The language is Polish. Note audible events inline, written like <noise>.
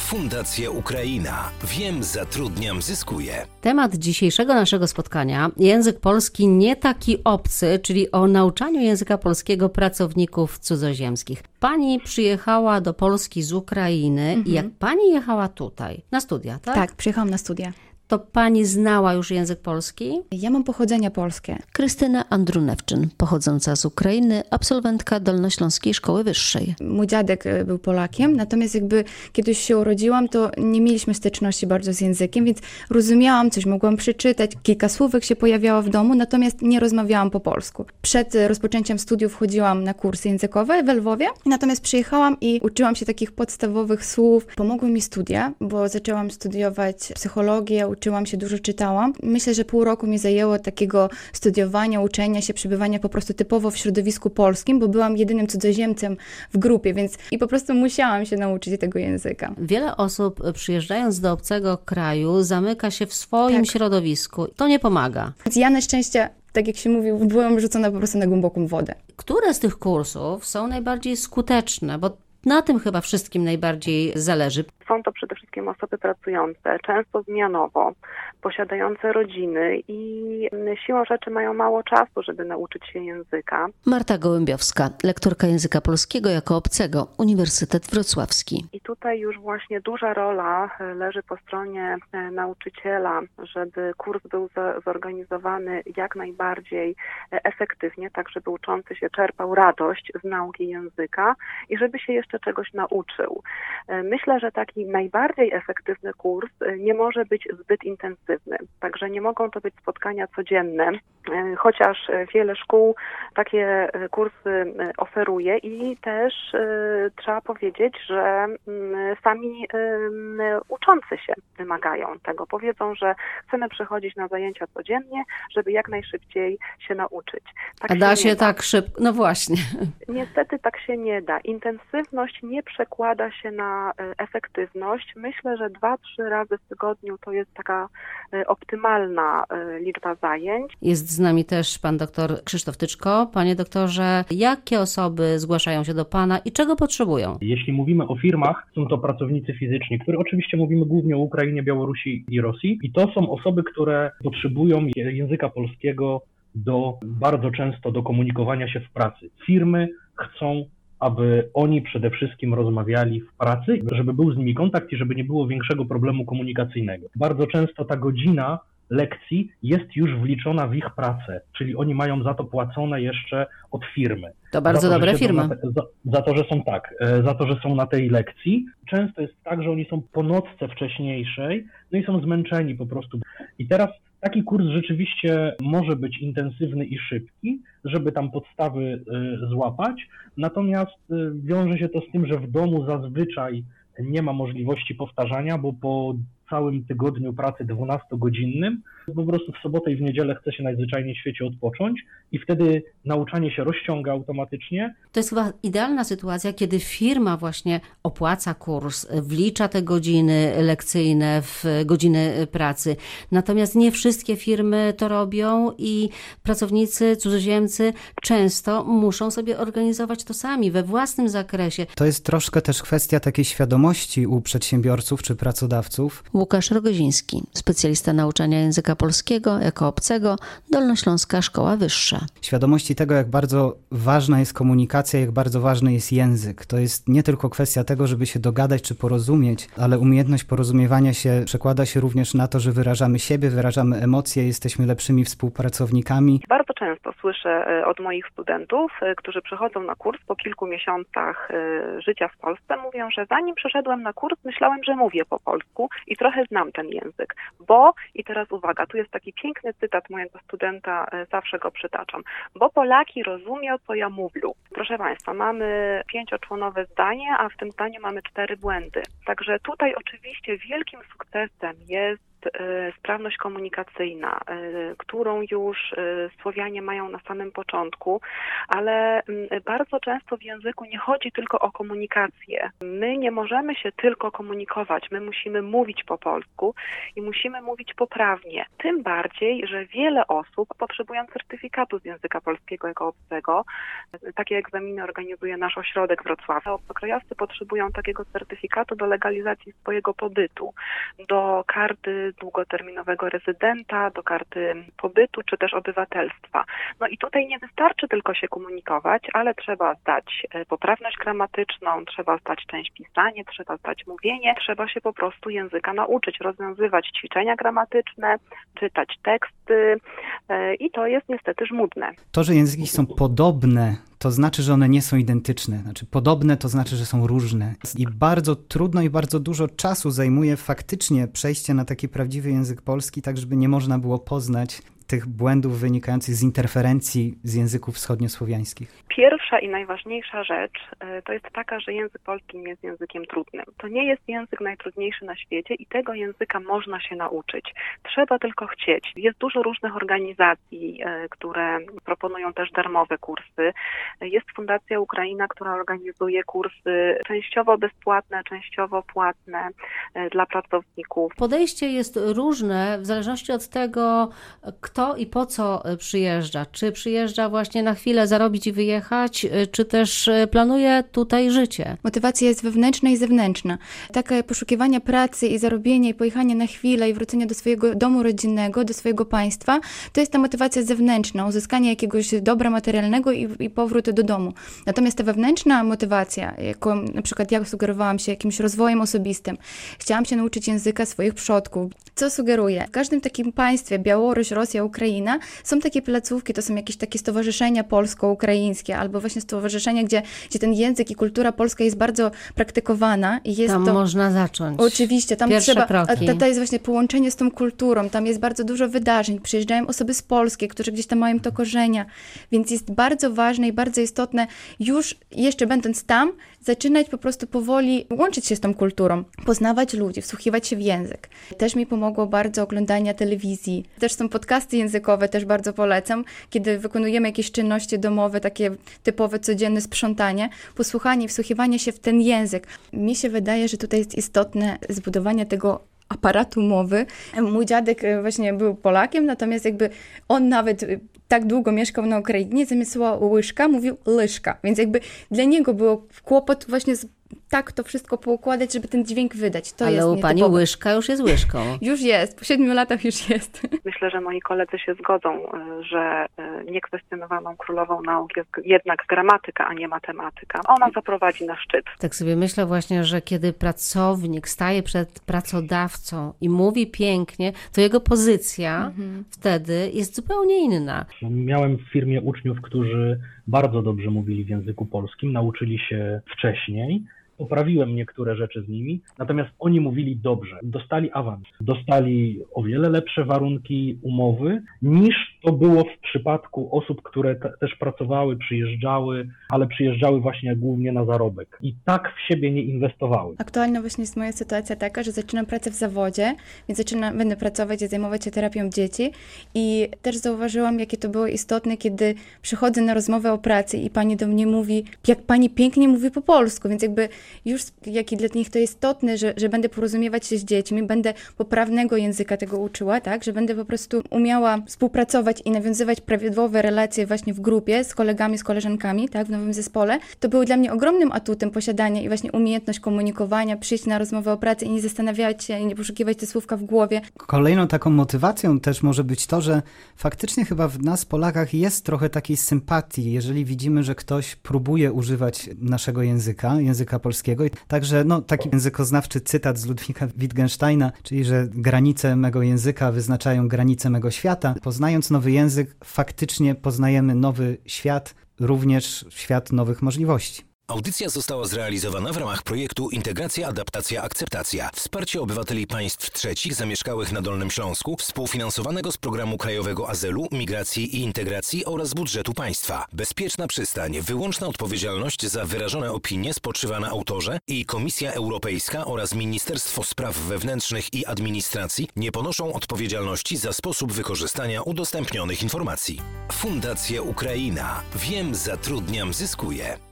Fundacja Ukraina. Wiem, zatrudniam, zyskuję. Temat dzisiejszego naszego spotkania język polski nie taki obcy, czyli o nauczaniu języka polskiego pracowników cudzoziemskich. Pani przyjechała do Polski z Ukrainy i jak pani jechała tutaj na studia, tak? Tak, przyjechałam na studia. To pani znała już język polski? Ja mam pochodzenie polskie. Krystyna Andrunewczyn, pochodząca z Ukrainy, absolwentka Dolnośląskiej Szkoły Wyższej. Mój dziadek e, był Polakiem, natomiast jakby kiedyś się urodziłam, to nie mieliśmy styczności bardzo z językiem, więc rozumiałam coś, mogłam przeczytać, kilka słówek się pojawiało w domu, natomiast nie rozmawiałam po polsku. Przed e, rozpoczęciem studiów chodziłam na kursy językowe we Lwowie, natomiast przyjechałam i uczyłam się takich podstawowych słów. Pomogły mi studia, bo zaczęłam studiować psychologię, uczyłam się, dużo czytałam. Myślę, że pół roku mi zajęło takiego studiowania, uczenia się, przebywania po prostu typowo w środowisku polskim, bo byłam jedynym cudzoziemcem w grupie, więc i po prostu musiałam się nauczyć tego języka. Wiele osób e, przyjeżdżając do obcego kraju zamyka się w swoim Tak. środowisku. To nie pomaga. Więc ja na szczęście, tak jak się mówi, byłam rzucona po prostu na głęboką wodę. Które z tych kursów są najbardziej skuteczne? Bo na tym chyba wszystkim najbardziej zależy. Są to przede wszystkim osoby pracujące, często zmianowo, posiadające rodziny i mm, siłą rzeczy mają mało czasu, żeby nauczyć się języka. Marta Gołębiowska, lektorka języka polskiego jako obcego, Uniwersytet Wrocławski. I tutaj już właśnie duża rola e, leży po stronie e, nauczyciela, żeby kurs był zorganizowany jak najbardziej e, efektywnie, tak żeby uczący się czerpał radość z nauki języka i żeby się jeszcze czegoś nauczył. Myślę, że taki najbardziej efektywny kurs e, nie może być zbyt intensywny, także nie mogą to być spotkania codzienne, e, chociaż e, wiele szkół takie kursy oferuje i też trzeba powiedzieć, że mm, sami uczący się wymagają tego. Powiedzą, że chcemy przychodzić na zajęcia codziennie, żeby jak najszybciej się nauczyć. Tak A da nie się tak szybko? No właśnie. Niestety tak się nie da. Intensywność nie przekłada się na e, Myślę, że dwa, trzy razy w tygodniu to jest taka e, optymalna e, liczba zajęć. Jest z nami też pan doktor Krzysztof Tyczko. Panie doktorze, jakie osoby zgłaszają się do pana i czego potrzebują? Jeśli mówimy o firmach, są to pracownicy fizyczni, które oczywiście mówimy głównie o Ukrainie, Białorusi i Rosji. I to są osoby, które potrzebują języka polskiego do bardzo często do komunikowania się w pracy. Firmy chcą, aby oni przede wszystkim rozmawiali w pracy, żeby był z nimi kontakt i żeby nie było większego problemu komunikacyjnego. Bardzo często ta godzina lekcji jest już wliczona w ich pracę, czyli oni mają za to płacone jeszcze od firmy. To bardzo to, dobre firmy. Za, za to, że są tak, e, za to, że są na tej lekcji. Często jest tak, że oni są po nocce wcześniejszej, no i są zmęczeni po prostu. I teraz taki kurs rzeczywiście może być intensywny i szybki, żeby tam podstawy e, złapać, natomiast e, wiąże się to z tym, że w domu zazwyczaj nie ma możliwości powtarzania, bo po całym tygodniu pracy 12-godzinnym po prostu w sobotę i w niedzielę chce się najzwyczajniej w świecie odpocząć i wtedy nauczanie się rozciąga automatycznie. To jest chyba idealna sytuacja, kiedy firma właśnie opłaca kurs, wlicza te godziny lekcyjne w godziny pracy. Natomiast nie wszystkie firmy to robią i pracownicy, cudzoziemcy często muszą sobie organizować to sami we własnym zakresie. To jest troszkę też kwestia takiej świadomości u przedsiębiorców czy pracodawców. Łukasz Rogoziński, specjalista nauczania języka polskiego jako obcego, Dolnośląska Szkoła Wyższa. Świadomości tego, jak bardzo ważna jest komunikacja, jak bardzo ważny jest język. To jest nie tylko kwestia tego, żeby się dogadać czy porozumieć, ale umiejętność porozumiewania się przekłada się również na to, że wyrażamy siebie, wyrażamy emocje, jesteśmy lepszymi współpracownikami. Bardzo często słyszę e, od moich studentów, e, którzy przychodzą na kurs po kilku miesiącach e, życia w Polsce, mówią, że zanim przyszedłem na kurs, myślałem, że mówię po polsku i trochę znam ten język, bo, i teraz uwaga, tu jest taki piękny cytat mojego studenta, e, zawsze go przytaczam, bo Polaki rozumią, co ja mówię. Proszę Państwa, mamy pięcioczłonowe zdanie, a w tym zdaniu mamy cztery błędy. Także tutaj oczywiście wielkim sukcesem jest sprawność komunikacyjna, którą już Słowianie mają na samym początku, ale mm, bardzo często w języku nie chodzi tylko o komunikację. My nie możemy się tylko komunikować, my musimy mówić po polsku i musimy mówić poprawnie. Tym bardziej, że wiele osób potrzebują certyfikatu z języka polskiego jako obcego. Takie egzaminy organizuje nasz ośrodek Wrocławia. Obcokrajowcy potrzebują takiego certyfikatu do legalizacji swojego pobytu, do karty długoterminowego rezydenta, do karty pobytu czy też obywatelstwa. No i tutaj nie wystarczy tylko się komunikować, ale trzeba zdać e, poprawność gramatyczną, trzeba zdać część pisanie, trzeba zdać mówienie, trzeba się po prostu języka nauczyć, rozwiązywać ćwiczenia gramatyczne, czytać teksty e, i to jest niestety żmudne. To, że języki są podobne, to znaczy, że one nie są identyczne. Znaczy, podobne to znaczy, że są różne. I bardzo trudno i bardzo dużo czasu zajmuje faktycznie przejście na taki prawdziwy język polski, tak żeby nie można było poznać tych błędów wynikających z interferencji z języków wschodniosłowiańskich? Pierwsza i najważniejsza rzecz e, to jest taka, że język polski nie jest językiem trudnym. To nie jest język najtrudniejszy na świecie i tego języka można się nauczyć. Trzeba tylko chcieć. Jest dużo różnych organizacji, e, które proponują też darmowe kursy. Jest Fundacja Ukraina, która organizuje kursy częściowo bezpłatne, częściowo płatne e, dla pracowników. Podejście jest różne w zależności od tego, kto kto i po co e, przyjeżdża. Czy przyjeżdża właśnie na chwilę zarobić i wyjechać, e, czy też e, planuje tutaj życie? Motywacja jest wewnętrzna i zewnętrzna. Takie poszukiwanie pracy i zarobienie i pojechanie na chwilę i wrócenie do swojego domu rodzinnego, do swojego państwa, to jest ta motywacja zewnętrzna, uzyskanie jakiegoś dobra materialnego i, i powrót do domu. Natomiast ta wewnętrzna motywacja, jako na przykład ja sugerowałam się jakimś rozwojem osobistym, chciałam się nauczyć języka swoich przodków. Co sugeruję? W każdym takim państwie, Białoruś, Rosja, Ukraina, są takie placówki, to są jakieś takie stowarzyszenia polsko-ukraińskie, albo właśnie stowarzyszenia, gdzie, gdzie ten język i kultura polska jest bardzo praktykowana. I jest tam to... można zacząć. Oczywiście, tam Pierwsze trzeba. Kroki. To, to jest właśnie połączenie z tą kulturą, tam jest bardzo dużo wydarzeń, przyjeżdżają osoby z Polski, którzy gdzieś tam mają to korzenia, więc jest bardzo ważne i bardzo istotne, już jeszcze będąc tam, zaczynać po prostu powoli łączyć się z tą kulturą, poznawać ludzi, wsłuchiwać się w język. Też mi pomogło bardzo oglądanie telewizji. Też są podcasty językowe, też bardzo polecam, kiedy wykonujemy jakieś czynności domowe, takie typowe, codzienne sprzątanie, posłuchanie, wsłuchiwanie się w ten język. Mi się wydaje, że tutaj jest istotne zbudowanie tego aparatu mowy. Mój dziadek e, właśnie był Polakiem, natomiast jakby on nawet tak długo mieszkał na Ukrainie, zamiast słowa łyżka mówił lyżka, więc jakby dla niego było kłopot właśnie z tak to wszystko poukładać, żeby ten dźwięk wydać. To Ale jest u pani nietypowe. łyżka już jest łyżką. <laughs> Już jest, po siedmiu latach już jest. <laughs> Myślę, że moi koledzy się zgodzą, y, że y, niekwestionowaną królową nauk jest jednak gramatyka, a nie matematyka. Ona zaprowadzi na szczyt. Tak sobie myślę właśnie, że kiedy pracownik staje przed pracodawcą i mówi pięknie, to jego pozycja Mhm. wtedy jest zupełnie inna. Miałem w firmie uczniów, którzy bardzo dobrze mówili w języku polskim, nauczyli się wcześniej. Poprawiłem niektóre rzeczy z nimi, natomiast oni mówili dobrze. Dostali awans, dostali o wiele lepsze warunki umowy niż to było w przypadku osób, które te, też pracowały, przyjeżdżały, ale przyjeżdżały właśnie głównie na zarobek. I tak w siebie nie inwestowały. Aktualna właśnie jest moja sytuacja taka, że zaczynam pracę w zawodzie, więc zaczynam, będę pracować i zajmować się terapią dzieci. I też zauważyłam, jakie to było istotne, kiedy przychodzę na rozmowę o pracy i pani do mnie mówi, jak pani pięknie mówi po polsku, więc jakby już jaki dla nich to istotne, że, że będę porozumiewać się z dziećmi, będę poprawnego języka tego uczyła, tak, że będę po prostu umiała współpracować i nawiązywać prawidłowe relacje właśnie w grupie z kolegami, z koleżankami, tak, w nowym zespole. To było dla mnie ogromnym atutem posiadania i właśnie umiejętność komunikowania, przyjść na rozmowę o pracy i nie zastanawiać się, i nie poszukiwać te słówka w głowie. Kolejną taką motywacją też może być to, że faktycznie chyba w nas, Polakach, jest trochę takiej sympatii, jeżeli widzimy, że ktoś próbuje używać naszego języka, języka polskiego. Także no, taki językoznawczy cytat z Ludwika Wittgensteina, czyli że granice mego języka wyznaczają granice mego świata. Poznając nowy język, faktycznie poznajemy nowy świat, również świat nowych możliwości. Audycja została zrealizowana w ramach projektu Integracja, Adaptacja, Akceptacja. Wsparcie obywateli państw trzecich zamieszkałych na Dolnym Śląsku, współfinansowanego z Programu Krajowego Azylu, Migracji i Integracji oraz budżetu państwa. Bezpieczna przystań, wyłączna odpowiedzialność za wyrażone opinie spoczywa na autorze i Komisja Europejska oraz Ministerstwo Spraw Wewnętrznych i Administracji nie ponoszą odpowiedzialności za sposób wykorzystania udostępnionych informacji. Fundacja Ukraina. Wiem, zatrudniam, zyskuję.